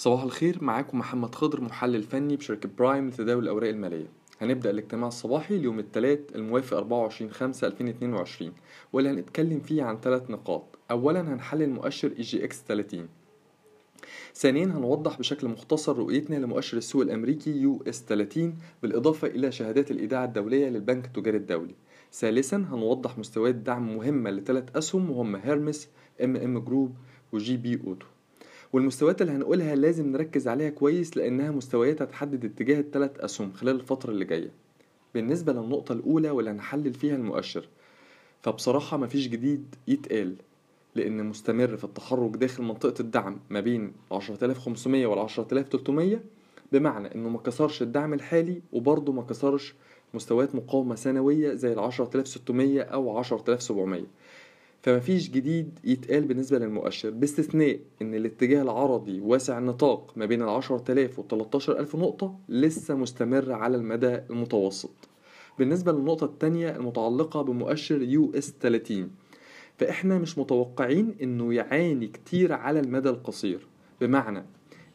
صباح الخير معاكم محمد خضر محلل فني بشركة برايم لتداول الأوراق المالية. هنبدأ الاجتماع الصباحي اليوم الثلاث الموافق 24 5 2022 واللي هنتكلم فيه عن ثلاث نقاط. أولا هنحلل مؤشر EGX 30 ثانيا هنوضح بشكل مختصر رؤيتنا لمؤشر السوق الأمريكي US 30 بالإضافة إلى شهادات الإيداع الدولية للبنك التجاري الدولي. ثالثا هنوضح مستويات دعم مهمة لثلاث أسهم وهم هيرمس MM Group و GB Auto. والمستويات اللي هنقولها لازم نركز عليها كويس لأنها مستويات هتحدد اتجاه الثلاث أسهم خلال الفترة اللي جاية. بالنسبة للنقطة الأولى واللي هنحلل فيها المؤشر فبصراحة مفيش جديد يتقال لأن مستمر في التحرك داخل منطقة الدعم ما بين 10500 وال 10300 بمعنى إنه ما كسرش الدعم الحالي وبرضه ما كسرش مستويات مقاومة سنوية زي ال 10600 أو 10700 فمفيش جديد يتقال بالنسبة للمؤشر باستثناء إن الاتجاه العرضي واسع النطاق ما بين العشرة آلاف والتلاتاشر ألف نقطة لسه مستمر على المدى المتوسط. بالنسبة للنقطة التانية المتعلقة بمؤشر US 30 فإحنا مش متوقعين إنه يعاني كتير على المدى القصير. بمعنى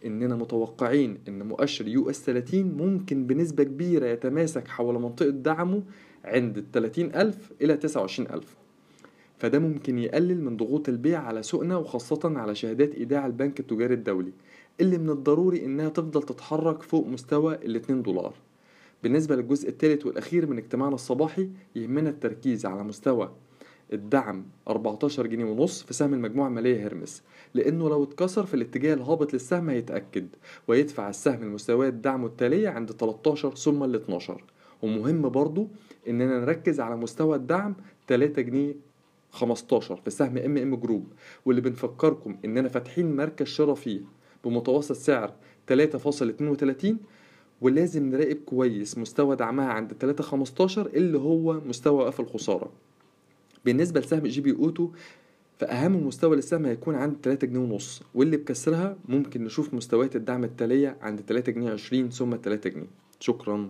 إننا متوقعين إن مؤشر US 30 ممكن بنسبة كبيرة يتماسك حول منطقة دعمه عند التلاتين ألف إلى تسعة وعشرين ألف فده ممكن يقلل من ضغوط البيع على سوقنا وخاصة على شهادات إيداع البنك التجاري الدولي اللي من الضروري إنها تفضل تتحرك فوق مستوى الاتنين دولار. بالنسبة للجزء الثالث والأخير من اجتماعنا الصباحي يهمنا التركيز على مستوى الدعم 14 جنيه ونص في سهم المجموعة المالية هيرمس لأنه لو اتكسر في الاتجاه الهابط للسهم هيتأكد ويدفع السهم المستويات دعمه التالية عند 13 ثم ال 12 ومهم برضو إننا نركز على مستوى الدعم 3 جنيه 15 في سهم MM Group واللي بنفكركم إننا فاتحين مركز شراء فيه بمتوسط سعر 3.32 ولازم نراقب كويس مستوى دعمها عند 3.15 اللي هو مستوى وقف الخسارة. بالنسبة لسهم GB Auto فأهم مستوى للسهم هيكون عند 3 جنيه ونص واللي بكسرها ممكن نشوف مستويات الدعم التالية عند 3 جنيه 20 ثم 3 جنيه. شكرا.